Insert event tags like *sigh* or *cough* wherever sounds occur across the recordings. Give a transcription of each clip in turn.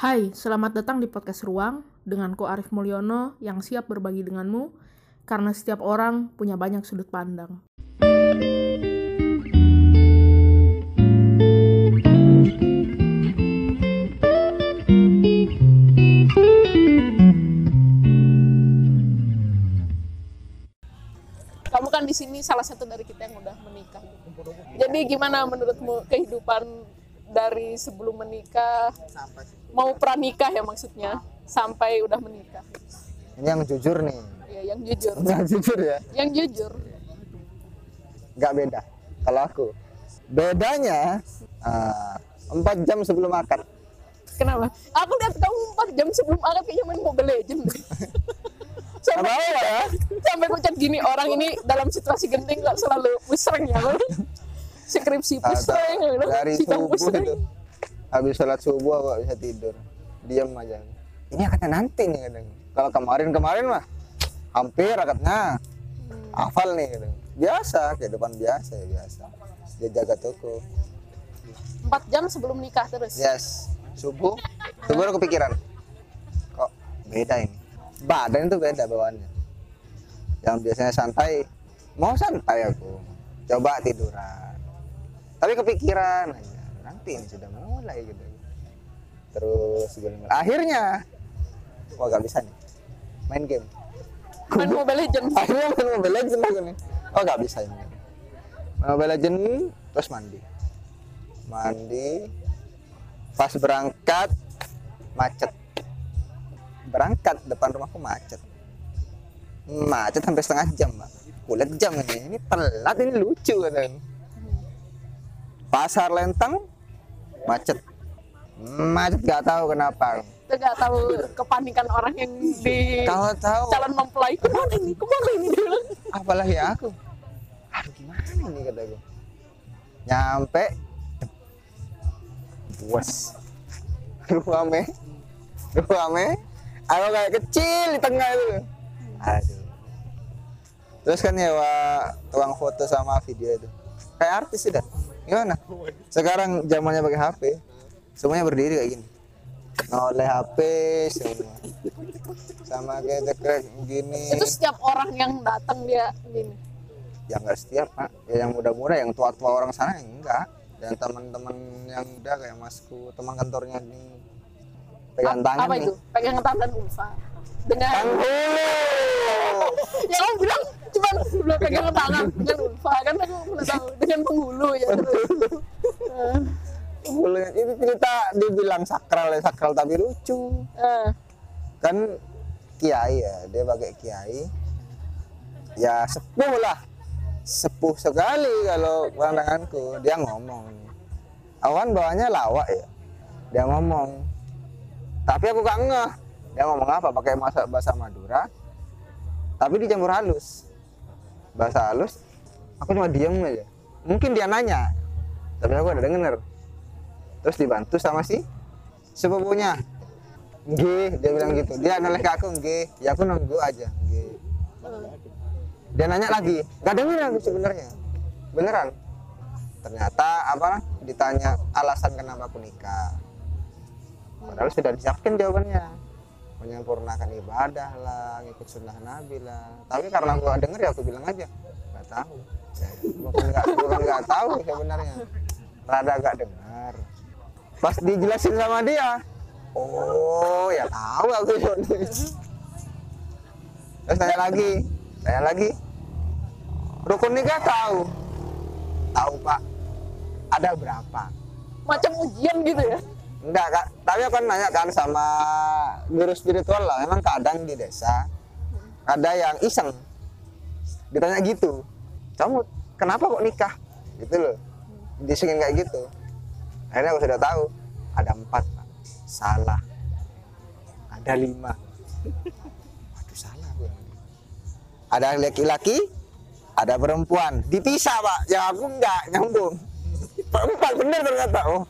Hai, selamat datang di podcast Ruang dengan Ko Arif Mulyono yang siap berbagi denganmu karena setiap orang punya banyak sudut pandang. Kamu kan di sini salah satu dari kita yang udah menikah. Jadi gimana menurutmu kehidupan dari sebelum menikah sampai mau pranikah ya maksudnya sampai udah menikah? ini yang jujur nih Ya, yang jujur. yang jujur ya Yang jujur. nggak beda kalau aku bedanya ah, empat jam sebelum akad Kenapa? Aku lihat kamu 4 jam sebelum akad kayaknya main Mobile Legend. *laughs* sampai apa ya sampai aku chat gini orang ini dalam situasi genting nggak selalu pusreng ya? Skripsi ya kan? dari subuh itu. Habis sholat subuh kok bisa tidur. Diam aja. Ini akadnya nanti nih kadang kalau kemarin kemarin mah hampir akadnya hafal nih kadang. biasa kehidupan biasa ya biasa. Dia jaga toko. 4 jam sebelum nikah terus. yes. Subuh? Itu baru kepikiran? Kok beda ini? Badan itu beda bawaannya. Yang biasanya santai mau santai aku. Coba tiduran tapi kepikiran aja nanti ini sudah mulai gitu. Terus akhirnya. Wah gak bisa nih. Main game. Main Mobile Legend. *laughs* akhirnya main Mobile Legends aku nih oh gak bisa ini. Main Mobile Legends terus mandi. Mandi. Pas berangkat macet. Berangkat depan rumahku macet. Macet sampai setengah jam mbak. Kulit jam ini. Ini telat ini lucu kan pasar lentang macet. Macet gak tahu kenapa. Kita nggak tahu kepanikan orang yang di kalau tahu calon mempelai. Ke mana ini? Ke mana ini dia bilang. apalagi aku. Aduh gimana ini kataku nyampe. Buas ruame. Ruame. Aku kayak kecil di tengah itu. Aduh. Terus kan ya wah, tukang foto sama video itu. Kayak artis sudah gimana? Sekarang zamannya pakai HP semuanya berdiri kayak gini. Oleh HP semua. Sama kayak cekrek gini. Itu setiap orang yang datang dia gini. ya nggak setiap pak. Ya yang muda-muda yang tua-tua orang sana yang enggak. Dan teman-teman yang udah kayak masku teman kantornya ini pegang tangan apa nih. itu? Pegang tangan Ulfa. Dengan *laughs* ya bilang cuma belum pegang tangan. dengan Ulfa kan aku belum tahu dengan penghulu ya. Terus. *laughs* Penghulunya itu cerita dibilang sakral ya sakral tapi lucu. Eh, kan kiai ya dia pakai kiai. Ya sepuh lah. Sepuh sekali kalau pandanganku. Dia ngomong. Awan bawahnya lawak ya. Dia ngomong. Tapi aku gak ngeh. Dia ngomong apa? Pakai bahasa Madura. Tapi dicampur halus bahasa halus aku cuma diem aja. Mungkin dia nanya tapi aku udah denger. Terus dibantu sama si sepupunya. G dia bilang gitu. Dia noleh ke aku G. Ya aku nunggu aja G. Dia nanya lagi. Gak denger aku sebenarnya. Beneran. Ternyata apa ditanya alasan kenapa aku nikah. Padahal sudah disiapkan jawabannya menyempurnakan ibadah lah ngikut sunnah nabi lah. Tapi karena aku gak denger ya aku bilang aja nggak tahu. Bukan nggak bukan nggak tahu sebenarnya. Rada gak dengar pas dijelasin sama dia oh ya tahu aku. Terus tanya lagi tanya lagi rukun nikah tahu? Tahu pak. Ada berapa? Macam ujian gitu ya. Enggak kak. Tapi aku kan nanya kan sama guru spiritual lah. Memang kadang di desa ada yang iseng. Ditanya gitu. Kamu kenapa kok nikah? Gitu loh. Disengin kayak gitu. Akhirnya aku sudah tahu ada empat pak. Salah. Ada lima. Waduh salah ini. ada laki-laki ada perempuan. Dipisah pak. Ya aku enggak nyambung. *laughs* Empat bener ternyata. Oh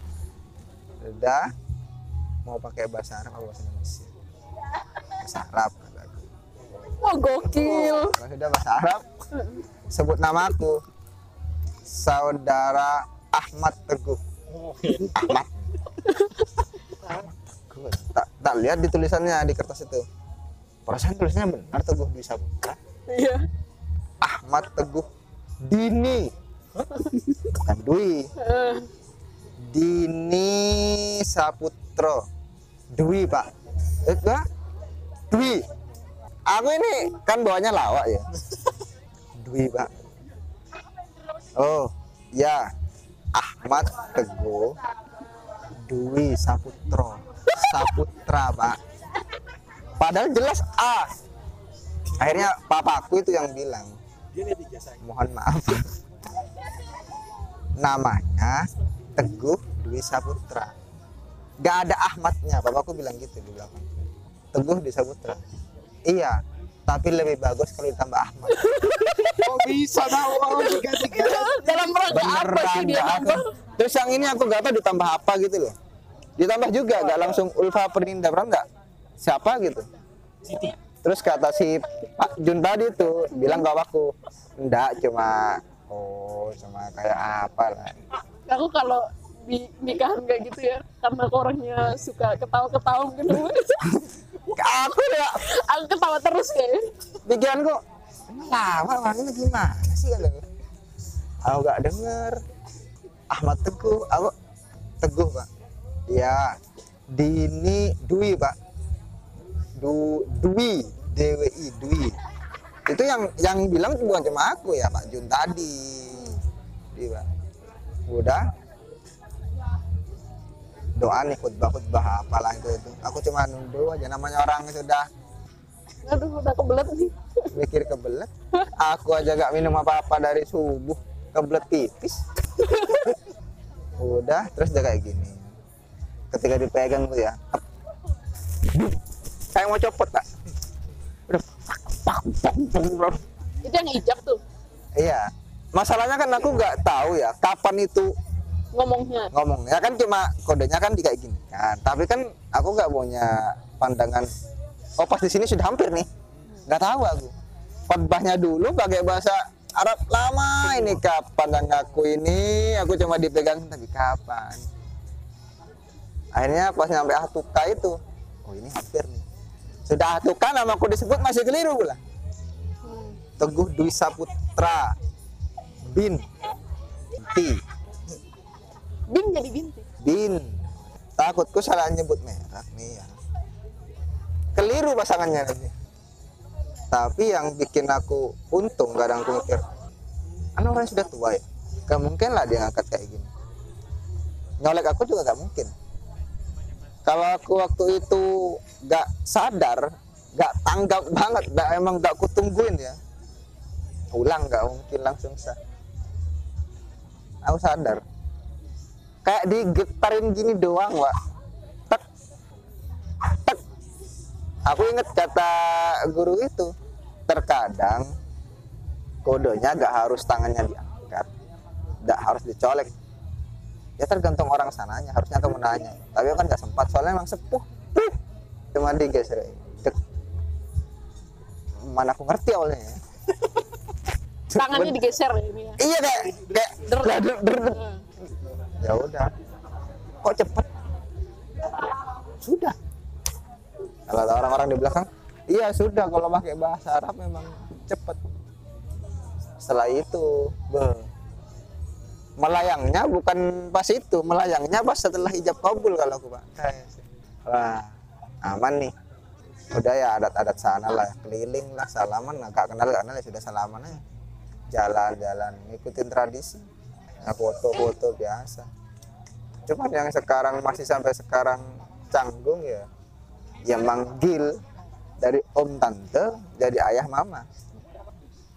udah mau pakai bahasa Arab atau bahasa Indonesia? Bahasa Arab kataku Wah gokil. kalau sudah bahasa Arab sebut namaku saudara Ahmad Teguh. Ahmad. Ahmad tak tak lihat di tulisannya di kertas itu. Perasaan tulisannya benar Teguh Dwi Saputra Iya. Ahmad Teguh Dini. Bukan Dwi. Eh, Dini Saputro Dwi pak. Eh Dwi. Aku ini kan bawanya lawak ya. *laughs* Dwi pak. Oh ya. Ahmad Teguh. Dwi Saputro Saputra pak. Padahal jelas A. Akhirnya papaku itu yang bilang. Mohon maaf. Namanya Teguh Dwi Saputra. Gak ada Ahmadnya bapakku bilang gitu di belakang Teguh Dwi Saputra. Iya tapi lebih bagus kalau ditambah Ahmad. Kok *laughs* bisa tahu oh, tiga tiga? dalam rangka apa sih dia gak aku terus yang ini aku gak tahu ditambah apa gitu loh. Ditambah juga gak langsung Ulfa Perninda pernah nggak? Siapa gitu? Terus kata si Pak Jun tadi tuh bilang ke aku enggak cuma oh cuma kayak apa lah Aku kalau di nikahan kayak gitu ya, karena aku orangnya suka ketawa-ketawa gitu. aku ya. Aku ketawa terus kayak. pikiranku lama orangnya gimana sih kalau? Aku gak denger. Ahmad Teguh aku Teguh pak. Ya Dini Dwi pak. Du Dwi DWI Dwi. Itu yang yang bilang bukan cuma aku ya Pak Jun tadi. Dwi pak udah. Doa nih khutbah khutbah apalah itu? Itu aku cuma nunduk aja namanya orang sudah Aduh, udah kebelet nih. mikir kebelet. Aku aja gak minum apa-apa dari subuh. Kebelet pipis. Udah terus dia kayak gini. Ketika dipegang tuh ya kayak mau copot tak udah. Itu yang ijab tuh. Iya masalahnya kan aku nggak tahu ya kapan itu ngomongnya. ngomong. Ya kan cuma kodenya kan kayak gini kan. Tapi kan aku nggak punya pandangan oh pas di sini sudah hampir nih. Nggak tahu aku. Khotbahnya dulu pakai bahasa Arab lama ini kapan aku ini aku cuma dipegang tapi kapan? Akhirnya pas nyampe Atuka itu oh ini hampir nih. Sudah Atuka namaku disebut masih keliru pula. Hmm. Teguh Dwi Saputra bin Ti Bin jadi binti. Bin. Takutku salah nyebut merek nih ya. Keliru pasangannya nanti. Tapi yang bikin aku untung kadang aku mikir, kan orang sudah tua ya. Gak mungkin lah dia ngangkat kayak gini. Nyolek aku juga gak mungkin. Kalau aku waktu itu gak sadar, gak tanggap banget, gak, emang gak kutungguin ya. Pulang gak mungkin langsung sah. Aku sadar, kayak digetarin gini doang pak tek. Tek. Aku inget kata guru itu terkadang kodenya gak harus tangannya diangkat gak harus dicolek. Ya tergantung orang sananya harusnya kamu nanya. Tapi kan gak sempat soalnya emang sepuh Tuh, cuma digeser mana aku ngerti awalnya ya. *laughs* Tangannya digeser ya ini ya. iya kayak kayak Der. der, der, der, ya udah. Kok cepet? Sudah. Kalau ada orang-orang di belakang iya sudah. Kalau pakai bahasa Arab memang cepet. Setelah itu beh, melayangnya bukan pas itu. Melayangnya pas setelah hijab kabul kalau aku pak wah aman nih. Udah ya adat-adat sana lah. Keliling lah salaman. Nggak kenal kenal ya sudah salaman aja jalan-jalan ngikutin tradisi ya foto-foto biasa cuman yang sekarang masih sampai sekarang canggung ya ya manggil dari om tante jadi ayah mama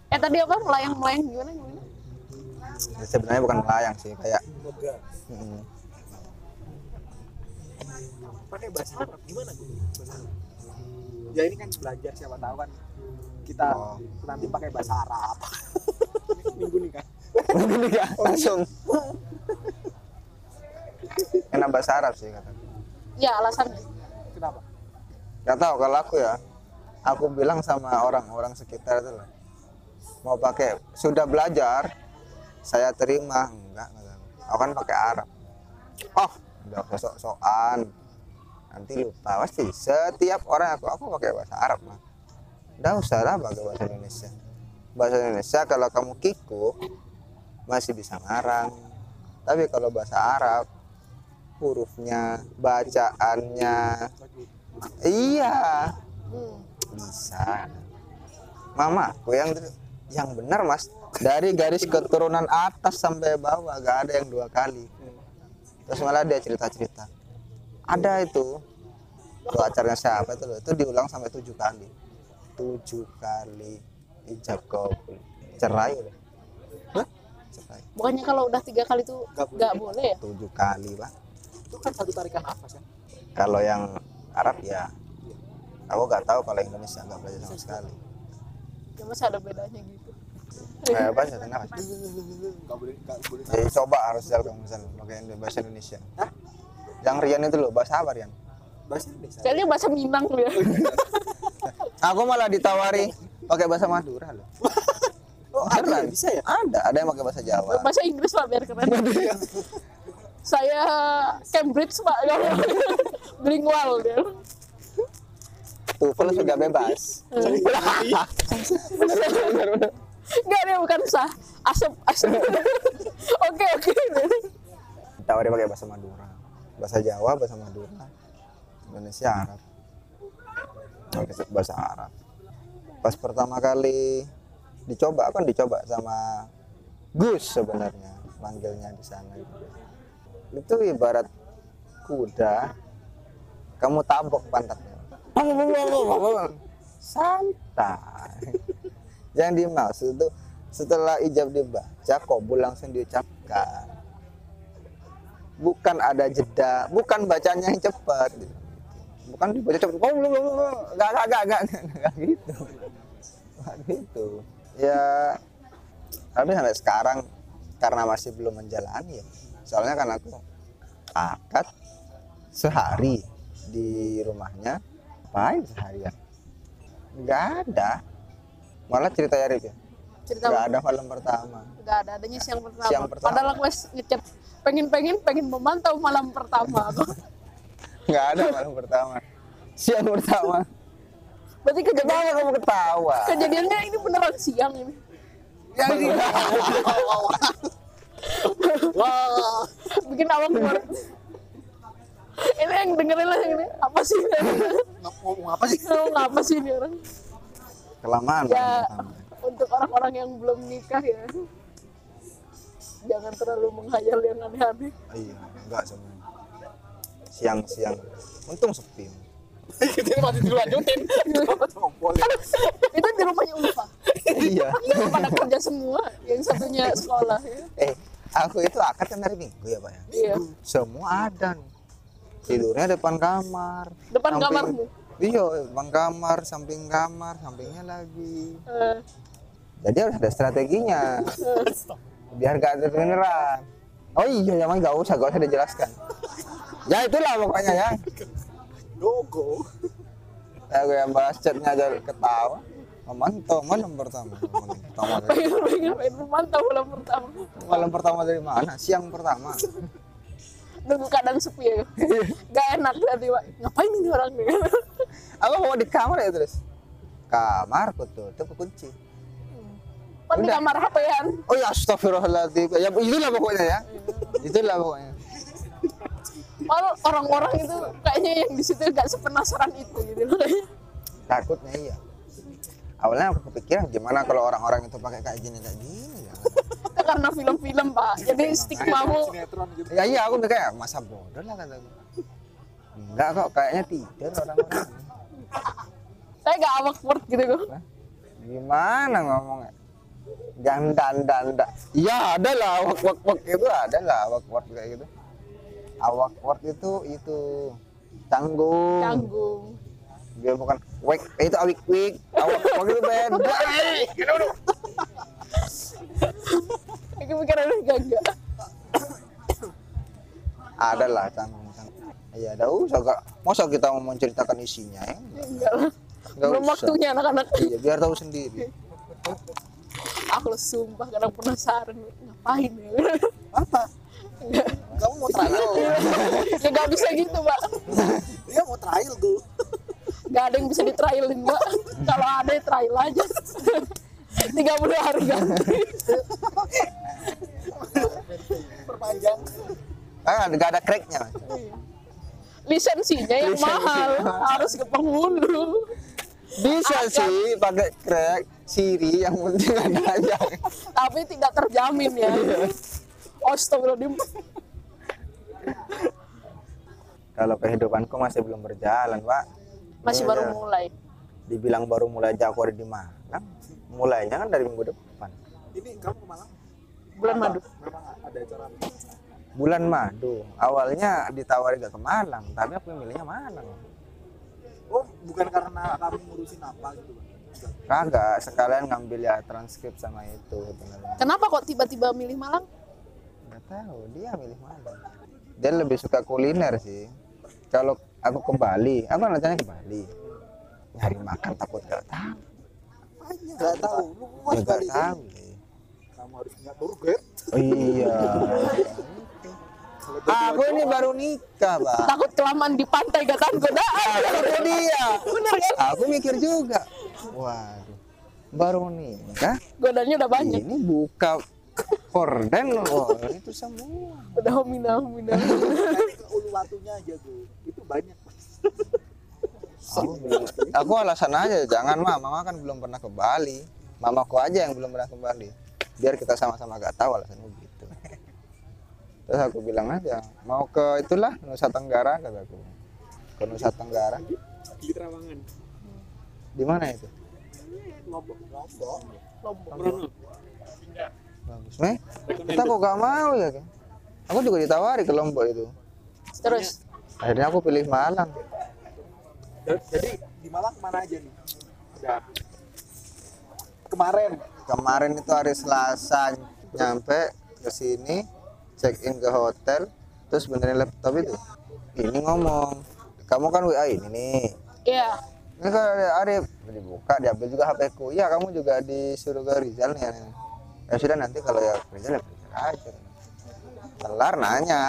Eh tadi apa melayang-melayang gimana gimana? Ya, sebenarnya bukan melayang sih kayak Moga. mm, Pakai bahasa Arab gimana gue? Ya ini kan belajar siapa tahu kan kita Oh. nanti pakai bahasa Arab. *laughs* Minggu nih kan. gini ya langsung. Enak bahasa Arab sih kata. Ya alasannya. Kenapa? nggak tahu kalau aku ya aku bilang sama orang-orang sekitar itu lah. Mau pakai sudah belajar saya terima. Enggak aku. kan pakai Arab. Oh udah sok-sokan nanti lupa. Pasti setiap orang aku aku pakai bahasa Arab mah Nggak usah lah pakai bahasa Indonesia bahasa Indonesia kalau kamu kikuk masih bisa ngarang. Tapi kalau bahasa Arab hurufnya bacaannya iya bisa. Mama aku yang yang benar mas. Dari garis keturunan atas sampai bawah gak ada yang dua kali. Terus malah dia cerita cerita ada itu. Tuh acaranya siapa itu itu diulang sampai tujuh kali. Tujuh kali ijab kabul cerai Hah? cerai Bukannya kalau udah tiga kali tuh Nggak boleh. nggak boleh ya? tujuh kali pak itu kan satu tarikan nafas ya kalau yang Arab ya aku gak tahu kalau Indonesia nggak belajar sama sekali Ya masa ada bedanya gitu. kayak bahasa kenapa nggak boleh nggak boleh Jadi coba harus jalan kamu misalnya pakai bahasa Indonesia. Yang Rian itu loh bahasa apa Rian? bahasa Indonesia Kayaknya bahasa Minang tuh ya. Aku malah ditawari pakai bahasa Madura loh. *laughs* oh ada ya? bisa ya Ada, ada yang pakai bahasa Jawa. Bahasa Inggris lah biar keren. Saya Cambridge pak, bilingual dia. TOEFL sudah bebas. Enggak dia bukan sah, asap asap. *laughs* Oke oke. Ditawari pakai bahasa Madura. Bahasa Jawa, bahasa Madura. Indonesia Arab. Pakai bahasa Arab. Pas pertama kali dicoba kan dicoba sama Gus sebenarnya manggilnya di sana. Itu ibarat kuda kamu tabok pantatnya. *laughs* Santai. *laughs* Yang dimaksud itu setelah ijab dibaca kobul langsung diucapkan. Bukan ada jeda bukan bacanya yang cepat. Bukan dibaca cepat oh belum belum belum nggak nggak nggak nggak. *laughs* Nggak gitu *laughs* gitu. Ya tapi sampai sekarang karena masih belum menjalani ya. Soalnya kan aku akad sehari di rumahnya main seharian. Nggak ada. Malah cerita ya Rip ya? Cerita nggak ada malam pertama. Enggak ada, adanya siang pertama. Siang pertama. Padahal aku wes ngechat pengen pengen pengen memantau malam pertama. *laughs* nggak ada malam pertama. Siang pertama Berarti kejadian kamu ketawa kejadiannya ini beneran siang ini. yang di wah Bikin awak keluar. ini yang dengerin lah ini apa sih? ngomong apa sih Ngomong apa sih ini orang? kelamaan Ya untuk orang-orang yang belum nikah ya. Jangan terlalu menghayal yang aneh-aneh. iya enggak sebenarnya siang-siang untung sepi kita masih dilanjutin *laughs* Itu di rumahnya Ulfa. iya Iya, pada kerja semua. Yang satunya sekolah ya. eh aku itu akad kan hari minggu ya pak ya Iya. semua ada nih. tidurnya depan kamar Depan Samping- kamarmu. iya depan kamar samping kamar sampingnya lagi Eh, jadi harus ada strateginya biar gak kedengeran oh iya emang gak usah gak usah dijelaskan ya itulah pokoknya ya logo aku *laughs* yang bahas chatnya aja ketawa. Memantau malam pertama. Malam pertama dari, pengen pengen pengen memantau malam pertama. malam pertama dari mana? Siang pertama. Nunggu keadaan sepi ya. *laughs* Gak enak pak. Ngapain ini orang nih? *laughs* aku mau di kamar ya terus? Kamar aku tutup kunci. Pan di kamar HP-an. oh ya astagfirullahaladzim. Ya itulah pokoknya ya. Itulah pokoknya Kalau orang-orang itu kayaknya yang di situ gak sepenasaran itu gitu takutnya iya. Awalnya aku kepikiran gimana kalau orang-orang itu pakai kayak gini kayak gini ya. Itu *laughs* karena film-film pak. Jadi stigmamu sinetron gitu. Ya iya aku mikir masa bodoh lah kataku enggak kok kayaknya tidur orang-orang. Saya gak awkward gitu kok. Gimana ngomongnya? Jangan dan dan iya ada lah wak wak wak itu ada lah wak wak kayak gitu awak wak itu itu. Tanggung Canggung. dia bukan wek itu awik wik. Awak *laughs* wak itu beda Aku mikir ada enggak. ada lah tanggung tanggung iya ada. Usah gak masa kita mau menceritakan isinya ya Enggak lah. Belum waktunya anak-anak. iya biar tahu sendiri. Aku sumpah kadang penasaran ngapain ya. apa kamu mau trial. Ya nggak bisa gitu pak dia mau trial gue nggak ada yang bisa ditrailin pak kalau ada ya trial aja. 30 hari ganti perpanjang. Ah, nggak ada cracknya. lisensinya yang Lisensi. mahal. Harus ke penghulu Bisa Ada. sih pakai crack Siri yang penting ada aja. tapi tidak terjamin ya Astagfirullahaladzim Kalau kehidupanku masih belum berjalan, Pak. masih Ini baru aja. mulai Dibilang baru mulai aja aku ada di Malang. Mulainya kan dari minggu depan. ini kamu ke Malang bulan madu memang ada acara? Bulan madu. Awalnya ditawari gak ke Malang, tapi aku milihnya Malang. oh bukan karena kamu ngurusin apa gitu. Kagak, sekalian ngambil ya transkrip sama itu sebenarnya. kenapa kok tiba-tiba milih Malang Gak tahu, dia milih Malang. Dia lebih suka kuliner sih. Kalau aku ke Bali, aku rencananya ke Bali. Nyari makan takut gak tahu. Nggak tahu lu puas gak kali tahu kamu harus punya burger Oh, iya. aku ini baru nikah, Pak. takut kelamaan di pantai gak kan godaan Itu dia. bener kan Aku mikir juga. Waduh. Baru nikah, godaannya udah banyak ini buka horden. Wah, itu semua. udah homina homina Uluwatunya aja tuh itu banyak Aku, aku alasan aja, jangan mah, mama kan belum pernah ke Bali. Mamaku aja yang belum pernah ke Bali. Biar kita sama-sama gak tahu alasannya gitu. Terus aku bilang aja, mau ke itulah Nusa Tenggara kataku. Ke Nusa Tenggara. di Trawangan Di mana itu? Lombok Lombok Lombok. Bagus. Meh, kita kok gak mau ya kan? Aku juga ditawari ke Lombok itu. terus Akhirnya aku pilih Malang. Jadi di Malang mana aja nih udah kemarin Kemarin itu hari Selasa nyampe ke sini, check in ke hotel, terus benerin laptop itu. Ini ngomong, kamu kan WA ini nih. iya Ini kan ada Arif dibuka, diambil juga HP ku. Iya, kamu juga disuruh ke Rizal nih. Ya sudah nanti kalau ya ke Rizal ya ke Rizal aja. Kelar nanya,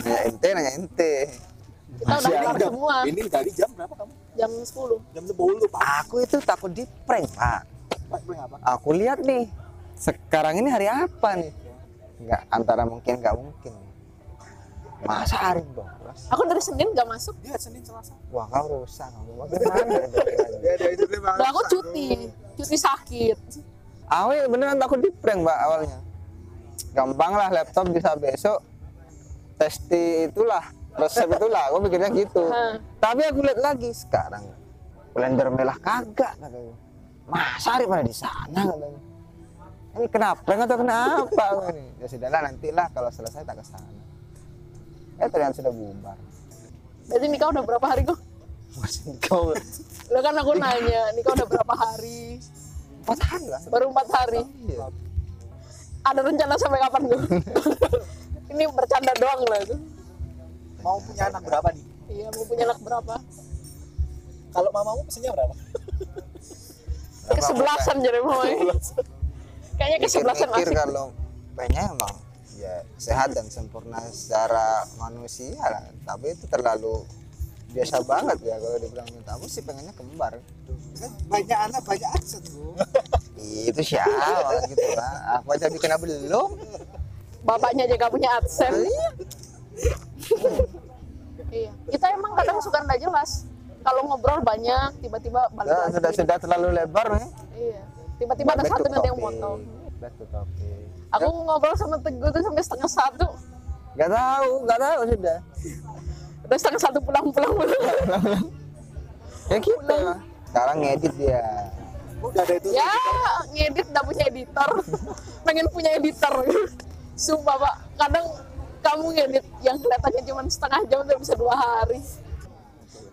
nanya ente, nanya ente. kita udah kelar jam- semua ini tadi jam berapa kamu jam 10 jam 10 pak Aku itu takut di prank, Pak. pak beli apa Aku lihat nih, sekarang ini hari apa nih? Enggak, antara mungkin nggak mungkin. Masa hari bolos? aku dari Senin gak masuk dia Senin Selasa Wah, kau rusak. Kamu bagaimana? ya dia itu dia aku cuti cuti sakit Aku ya beneran takut di prank, Mbak, awalnya. Gampang lah laptop bisa besok. Testi itulah, resep itulah. Aku pikirnya gitu. Tapi aku lihat lagi sekarang. Blender merah kagak katanya. Masa hari pada di sana katanya. Ini kenapa? Enggak tahu kenapa ini. Ya sudahlah nantilah kalau selesai tak ke sana. Eh ternyata sudah bubar. berarti nikah udah berapa hari kok Masih kau lo kan aku nanya nikah udah berapa hari empat hari lah. baru empat hari. Iya. ada rencana sampai kapan gue *laughs* ini bercanda doang lah itu. Mau punya anak berapa nih? Iya mau punya anak berapa? Kalau mamamu pesennya berapa? Kesebelasan jadi mau kayaknya kesebelasan asik. kalau pengennya emang ya sehat dan sempurna secara manusia lah. Tapi itu terlalu biasa banget ya kalau dibilang minta aku sih pengennya kembar. banyak anak banyak aksen bu. Itu siapa gitu lah aku aja bikin apa belum? Bapaknya aja gak punya adsense iya. Kita emang kadang suka nggak jelas. Kalau ngobrol banyak tiba-tiba balik sudah lagi. sudah, sudah terlalu lebar nih iya. Tiba-tiba ada satu nanti yang motong. Back to topic. Aku ngobrol sama teguh tuh sampai setengah satu. Nggak tahu nggak tahu sudah udah setengah satu pulang-pulang ya gitu sekarang ngedit dia. Udah ada itu. Ya ngedit udah punya editor. Pengen punya editor. Sumpah pak. Kadang kamu ngedit yang kelihatannya cuma setengah jam udah bisa dua hari.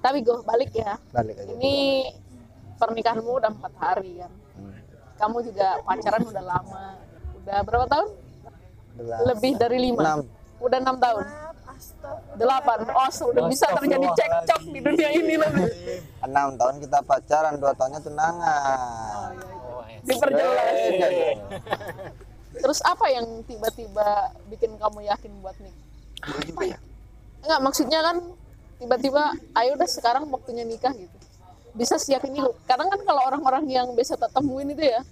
Tapi gue balik ya. Balik aja. Ini pernikahanmu udah empat hari kan Hmm. kamu juga pacaran udah lama. Udah berapa tahun? Delapan. lebih dari lima. Udah enam tahun delapan. Oh sudah bisa terjadi cekcok di dunia ini lebih enam tahun kita pacaran dua tahunnya tunangan. Diperjelas Eh, terus apa yang tiba-tiba bikin kamu yakin buat nikah? Apa ya? Enggak maksudnya kan tiba-tiba ayo udah sekarang waktunya nikah gitu. Bisa siapin itu. Kadang kan kalau orang-orang yang biasa tak temuin itu ya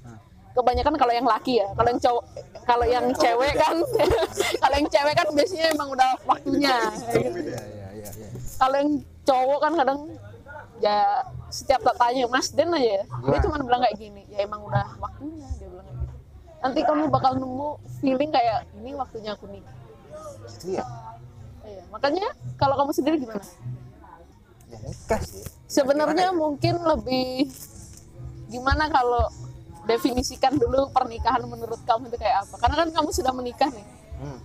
kebanyakan kalau yang laki ya. Kalau yang cowok kalau yang cewek kan *laughs* kalau yang cewek kan biasanya emang udah waktunya. Ya ya ya, ya. kalau yang cowok kan kadang ya setiap tak tanya Mas Den aja ya? Dia cuma bilang kayak gini ya emang udah waktunya dia bilang kayak gitu. Nanti kamu bakal nemu feeling kayak ini waktunya aku nikah gitu ya? Iya, makanya kalau kamu sendiri gimana? Ya nikah sih. Sebenarnya mungkin lebih gimana kalau definisikan dulu pernikahan menurut kamu itu kayak apa. Karena kan kamu sudah menikah nih. Hmm.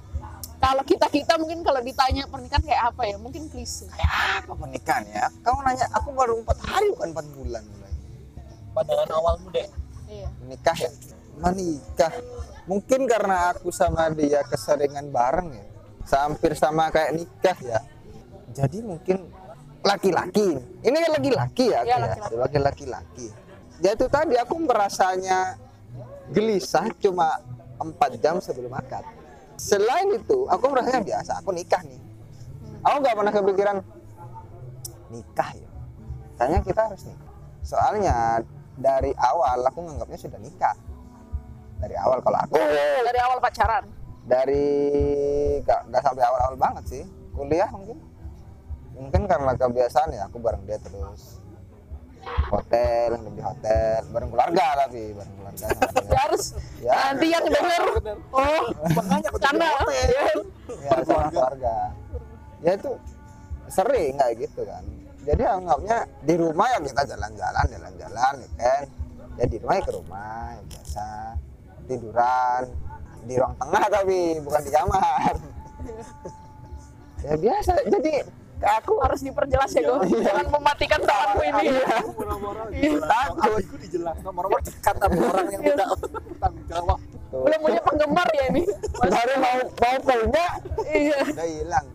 kalau kita kita mungkin kalau ditanya pernikahan kayak apa ya mungkin klise. Kayak apa pernikahan ya? Kamu nanya aku baru empat hari bukan empat bulan mulai pandangan awalmu deh iya. Menikah ya? Menikah. Mungkin karena aku sama dia keseringan bareng ya? Hampir sama kayak nikah ya? Jadi mungkin laki-laki. Ini kan laki-laki ya, Iya, aku ya sebagai laki-laki ya itu tadi aku merasanya gelisah cuma empat jam sebelum akad. Selain itu aku merasanya biasa aku nikah nih. Aku nggak pernah kepikiran nikah ya. Kayaknya kita harus nikah. Soalnya dari awal aku nganggapnya sudah nikah. Dari awal kalau aku dari awal pacaran? Dari gak, gak sampai awal-awal banget sih. Kuliah mungkin. Mungkin karena kebiasaan ya aku bareng dia terus hotel nginep di hotel. Bareng keluarga tapi bareng keluarga. *laughs* Ya harus. Ya. nanti yang denger. Oh. Makanya karena jadi ya sama keluarga. Ya itu sering kayak gitu kan. Jadi anggapnya di rumah ya kita jalan-jalan jalan-jalan ya kan. Ya di rumah ya ke rumah ya biasa. Tiduran. Di ruang tengah tapi bukan di kamar. *laughs* Ya biasa. Jadi aku harus diperjelas ya gue jangan mematikan temanku ini. Moro-moro Takut. aku dijelas. Dekat sama orang yang tidak tanggung jawab. Belum punya penggemar ya ini. Baru mau mau punya. Iya. Udah hilang.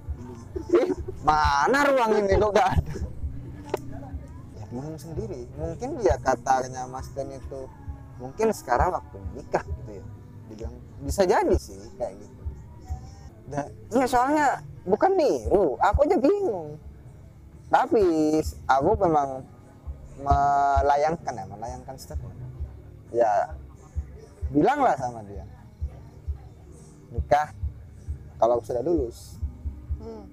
Ih, mana ruang ini? Kok gak ada? Ya bingung sendiri. Mungkin dia katanya Mas Den itu mungkin sekarang waktu nikah gitu ya. Dibilang bisa jadi sih kayak gitu. Nah, iya soalnya bukan niru aku aja bingung. Tapi aku memang melayangkan ya melayangkan statement ya bilanglah sama dia. Nikah kalau sudah lulus. Hmm.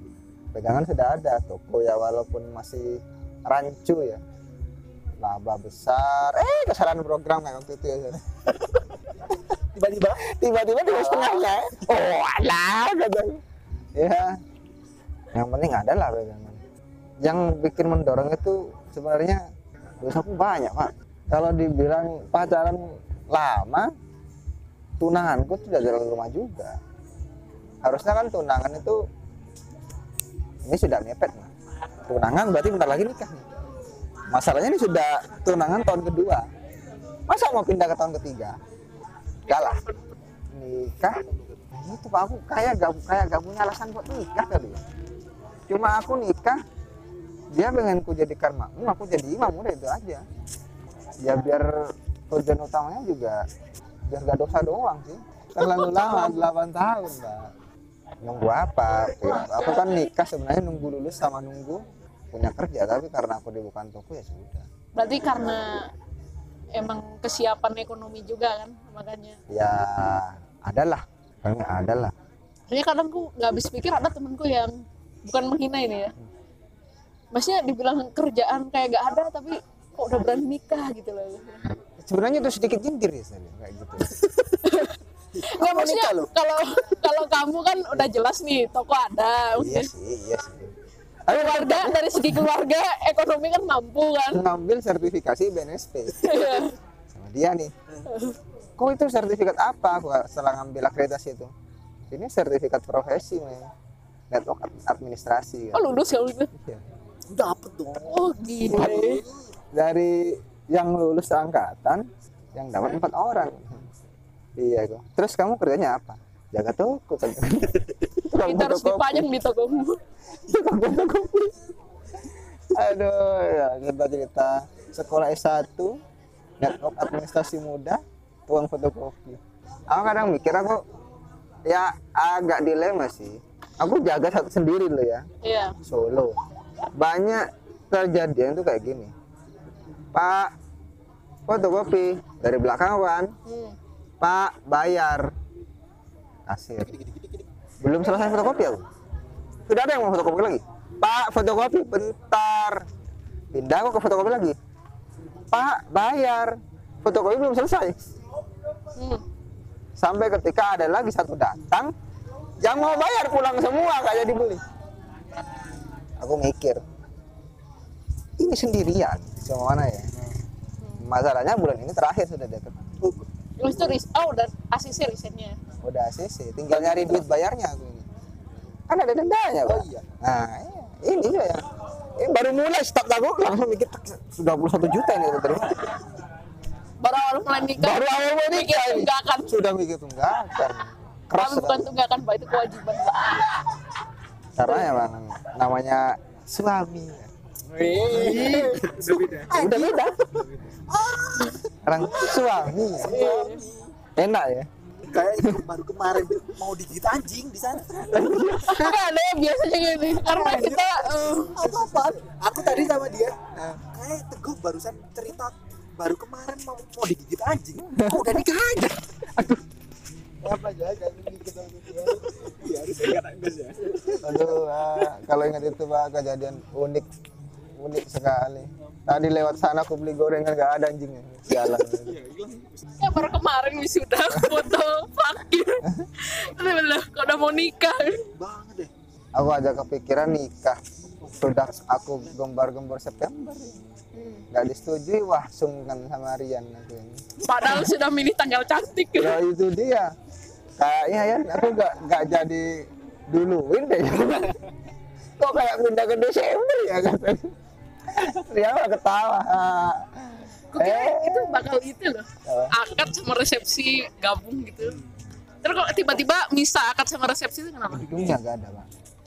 pegangan sudah ada toko ya walaupun masih rancu ya. Laba besar. Eh kesalahan program kayak waktu itu ya *laughs* tiba-tiba? Tiba-tiba di setengahnya. Oh. Alah katanya ya. Yang penting ada lah pegangan yang bikin mendorong itu sebenarnya dosaku banyak pak. Kalau dibilang pacaran lama tunanganku tidak jalan rumah juga. Harusnya kan tunangan itu ini sudah mepet nih tunangan berarti bentar lagi nikah. Masalahnya ini sudah tunangan tahun kedua. Masa mau pindah ke tahun ketiga? Kalah nikah Nah, itu pak aku kayak gak kayak gak punya alasan buat nikah kali ya cuma aku nikah dia pengen ku jadikan makmum aku jadi imam udah itu aja. Ya biar tujuan utamanya juga biar gak dosa doang sih. Terlalu *laughs* lama 8 tahun mbak nunggu apa? Aku kan nikah sebenarnya nunggu lulus sama nunggu punya kerja tapi karena aku dibukan toko ya sudah. Berarti karena emang kesiapan ekonomi juga kan makanya? Ya adalah kayaknya adalah Soalnya kadang ku nggak habis pikir ada temanku yang bukan menghina ini ya. Maksudnya dibilang kerjaan kayak gak ada tapi kok udah berani nikah gitu loh. sebenarnya itu sedikit jindir ya saya bilang, kayak gitu *laughs* Ya maksudnya kalau kalau kamu kan udah jelas nih toko ada, iya sih iya sih keluarga dari segi keluarga ekonomi kan mampu kan. ngambil sertifikasi BNSP *laughs* Iya. sama dia nih *laughs* kok itu sertifikat apa aku setelah ngambil akreditasi itu ini sertifikat profesi men network ad- administrasi oh kan. lulus kalau gitu. Iya. dapet dong Oh gila. dari yang lulus angkatan yang dapat empat orang iya kok terus kamu kerjanya apa jaga toko kan *laughs* Kita harus dipajang di tokomu. Tukang fotokopi. aduh ya cerita cerita sekolah S1 network administrasi muda tukang fotokopi. Aku kadang mikir aku ya agak dilema sih. Aku jaga satu sendiri loh ya. Iya. Solo. Banyak kejadian tuh kayak gini. Pak fotokopi dari belakang kawan hmm. Pak bayar. Kasir belum selesai fotokopi aku. Sudah ada yang mau fotokopi lagi? Pak fotokopi bentar. Pindah aku ke fotokopi lagi. Pak bayar. Fotokopi belum selesai Hmm. sampai ketika ada lagi satu datang yang mau bayar pulang semua nggak jadi beli. Aku mikir ini sendirian sama mana ya? Masalahnya bulan ini terakhir sudah deket Terus itu oh udah ACC risetnya. Udah ACC tinggal nyari duit bayarnya aku ini. Kan ada dendanya Pak. Oh iya. nah ini ya ini baru mulai start aku langsung mikir "Tak, sudah 21 juta ini terima awal mulai nikah baru awal mikir nikah ini tunggakan. Sudah mikir tunggakan. Keras tapi bukan tunggakan pak itu kewajiban pak karena emang namanya suami. Wih, udah beda. udah beda. Orang suami. Enak ya. Kayak baru kemarin mau digigit anjing di sana. Enggak ada biasanya gini karena kita eh, Apa apa? Aku tadi sama dia. Nah, kayak teguh barusan cerita baru kemarin mau mau digigit anjing. Kok udah nikah aja? Aduh. Apa ya? Harus ingat Andes ya. aduh ah, kalau ingat itu pak kejadian unik unik sekali tadi lewat sana aku beli gorengan gak ada anjingnya sialan Iya, ya baru kemarin wisuda foto fakir kalau udah mau nikah Banget deh. aku aja kepikiran nikah sudah aku gembar-gembor September. Nggak disetujui wah sungkan sama Rian aku ini. Padahal sudah milih tanggal cantik. Ya itu dia. Kayaknya ya aku nggak nggak jadi duluin deh. Kok kayak pindah ke Desember ya katanya. Dia malah ketawa. Gue kira Eh. itu bakal itu loh akad sama resepsi gabung gitu. Terus kok tiba-tiba misa akad sama resepsi itu kenapa? Gedungnya nggak ada pak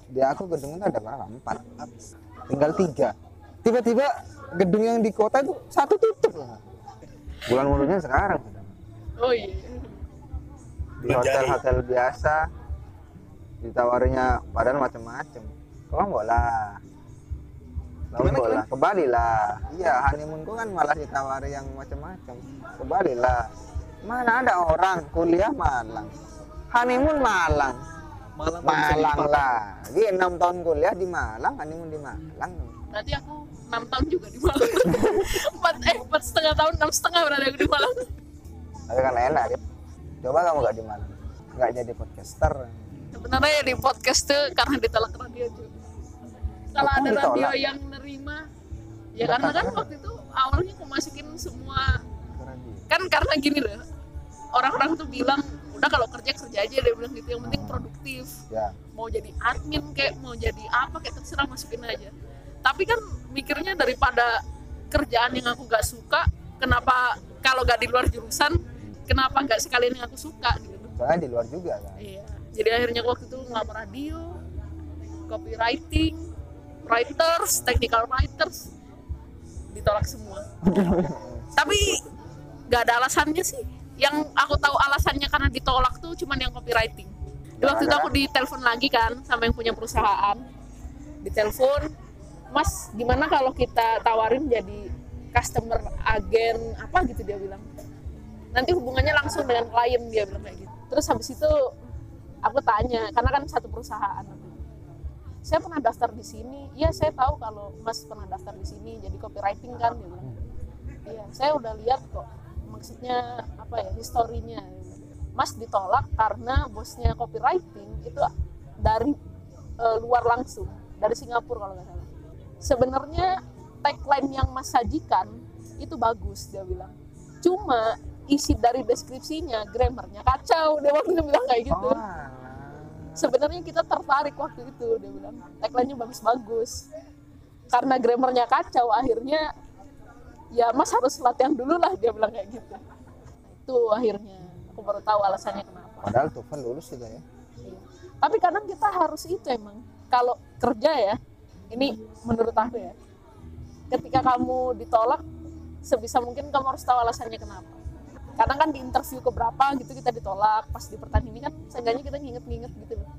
di aku gedungnya ada berapa? Empat. Tinggal tiga. Tiba-tiba gedung yang di kota itu satu tutup. Lah bulan mulutnya sekarang. Oh iya. Di hotel-hotel biasa. Ditawarinya padahal macam-macam kau Lombok lah, kembali lah. Iya, honeymoonku kan malah ditawari yang macam-macam. Kembali lah. Mana ada orang kuliah Malang, honeymoon Malang, Malang Malang lah. Dia enam tahun kuliah di Malang, honeymoon di Malang. berarti aku enam tahun juga di Malang *laughs* empat eh empat setengah tahun enam setengah berarti aku di Malang Tapi kan enak. Dit. Coba kamu gak di Malang, nggak jadi podcaster. sebenarnya ya di podcast tuh karena ditolak radio juga kalau Oh, ada ditolak? radio yang nerima ya karena kan waktu itu awalnya aku masukin semua kan karena gini loh orang-orang tuh bilang udah kalau kerja kerja aja dia bilang gitu yang penting produktif Ya, mau jadi admin kayak mau jadi apa kayak terserah masukin aja tapi kan mikirnya daripada kerjaan yang aku gak suka kenapa kalau gak di luar jurusan kenapa nggak sekalian yang aku suka gitu soalnya di luar juga kan. Iya. Jadi akhirnya waktu itu ngelamar radio, copywriting, writers, technical writers, ditolak semua. *laughs* Tapi nggak ada alasannya sih. Yang aku tahu alasannya karena ditolak tuh cuman yang copywriting. Di waktu itu aku ditelepon lagi kan sama yang punya perusahaan. Ditelepon, Mas, gimana kalau kita tawarin jadi customer agen apa gitu? Dia bilang. Nanti hubungannya langsung dengan klien dia bilang kayak gitu. Terus habis itu aku tanya karena kan satu perusahaan. Saya pernah daftar di sini. Iya saya tahu kalau mas pernah daftar di sini jadi copywriting kan dia bilang. Iya saya udah lihat kok maksudnya apa ya historinya. Mas ditolak karena bosnya copywriting itu dari eh, luar langsung dari Singapura kalau nggak salah. Sebenarnya tagline yang mas sajikan itu bagus dia bilang. Cuma isi dari deskripsinya grammarnya kacau dia waktu itu bilang kayak gitu. Oh, sebenarnya kita tertarik waktu itu dia bilang. Tagline-nya bagus-bagus. Karena grammarnya kacau akhirnya ya mas harus latihan dulu lah dia bilang kayak gitu. Itu akhirnya. Aku baru tahu alasannya kenapa. Padahal Tufan lulus juga ya. Iya. tapi kadang kita harus itu emang. Kalau kerja ya ini menurut aku ya ketika kamu ditolak sebisa mungkin kamu harus tahu alasannya kenapa. Kadang kan di interview ke berapa gitu kita ditolak pas di pertanyaan ini kan seenggaknya kita nginget-nginget gitu loh.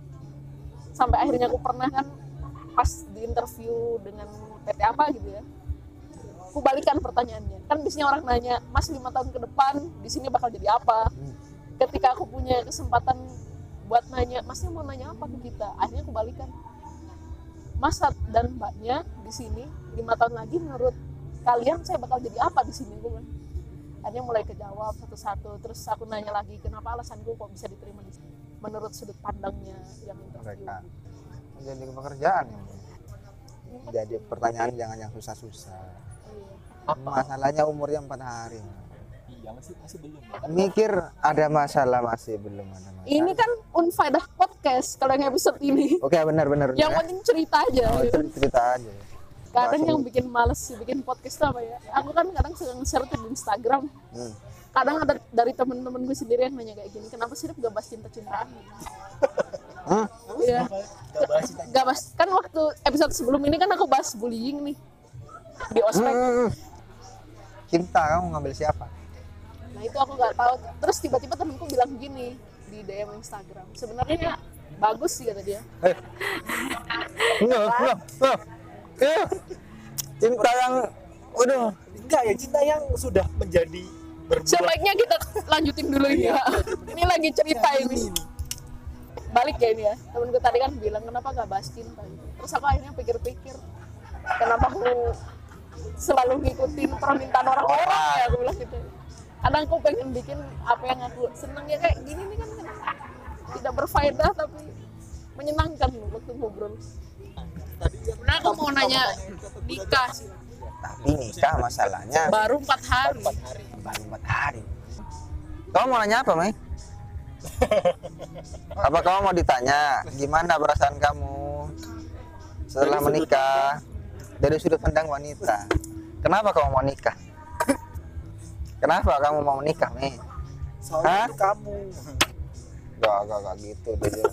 Sampai akhirnya aku pernah kan pas di interview dengan PT apa gitu ya aku balikan pertanyaannya. Kan biasanya orang nanya mas lima tahun ke depan di sini bakal jadi apa? Ketika aku punya kesempatan buat nanya masnya mau nanya apa ke kita? Akhirnya aku balikan. Mas dan mbaknya di sini lima tahun lagi menurut kalian saya bakal jadi apa di sini? Gue akhirnya mulai kejawab satu-satu. Terus aku nanya lagi kenapa alasanku kok bisa diterima di sini? Menurut sudut pandangnya yang interview. Mereka. Jadi pekerjaan ya. Jadi pertanyaan jangan yang susah-susah. Iya. Masalahnya umurnya empat hari. Iya masih masih belum ya. Mikir ada masalah masih belum ada masalah. ini kan unfaedah podcast kalau yang episode ini Oke benar-benar. yang benar. penting cerita aja Oh, gitu. cerita, cerita aja. kadang Bahas yang bikin males sih bikin podcast apa ya aku kan kadang suka nge-share tuh di Instagram Hmm. kadang ada dari temen-temen gue sendiri yang nanya kayak gini kenapa sih gak bahas cinta-cintaan *laughs* Hmm? Iya. Gak bahas cinta. gak bahas kan waktu episode sebelum ini kan aku bahas bullying nih di ospek Hmm. Cinta kamu ngambil siapa? nah itu aku nggak tahu terus tiba-tiba temenku bilang gini di DM Instagram sebenarnya bagus sih kata dia Eh. Enggak, enggak, enggak. Eh. Cinta yang waduh, Enggak ya cinta yang sudah menjadi berbuah. sebaiknya kita lanjutin dulu ini ya ini lagi cerita ini balik ya ini ya temenku tadi kan bilang kenapa gak bahas cinta gitu. terus aku akhirnya pikir-pikir kenapa aku selalu ngikutin permintaan orang-orang ya aku bilang gitu. Kadang aku pengen bikin apa yang aku seneng ya kayak gini nih kan. Tidak berfaedah tapi menyenangkan waktu ngobrol. Sebenarnya aku mau nanya nikah? Sih tapi nikah masalahnya baru empat hari. Baru empat hari. Kamu mau nanya apa, Mei? *laughs* apa kamu mau ditanya? Gimana perasaan kamu setelah menikah dari sudut pandang wanita? Kenapa kamu mau nikah? Kenapa kamu mau menikah, Mei? Soalnya Hah? itu kamu. Gak, gak, gak gitu. Dia, dia,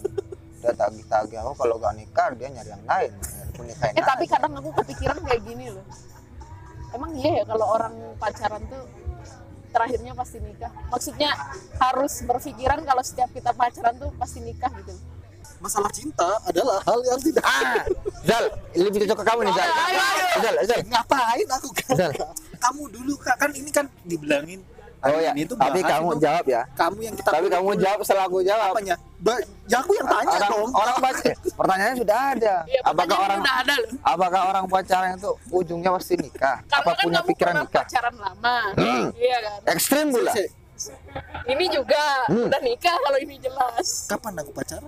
dia tagih-tagih. Oh, kalau gak nikah, dia nyari yang lain. Aku nikahin Eh tapi aja. kadang aku kepikiran kayak gini loh. Emang iya ya kalau orang pacaran tuh terakhirnya pasti nikah. Maksudnya harus berpikiran kalau setiap kita pacaran tuh pasti nikah gitu. Masalah cinta adalah hal yang tidak Ah, Zal, lebih cocok ke kamu nih, Zal. Ayo, ayo. Zal, Zal. ngapain aku kan? Zal. Kamu dulu Kak, kan ini kan dibilangin Oh ya, ini tuh tapi kamu itu jawab ya. kamu yang kita Tapi kamu jawab setelah aku jawab. apanya? Ba ya aku yang tanya Orang dong. orang pacar, pertanyaannya sudah ada. Iya, Apakah orang ada loh. apakah orang pacaran itu ujungnya pasti nikah? Karena Apa kan punya kamu pikiran nikah? pacaran lama. Hmm. Iya kan. Ekstrim pula. Ini juga Hmm. udah nikah kalau ini jelas. Kapan aku pacaran?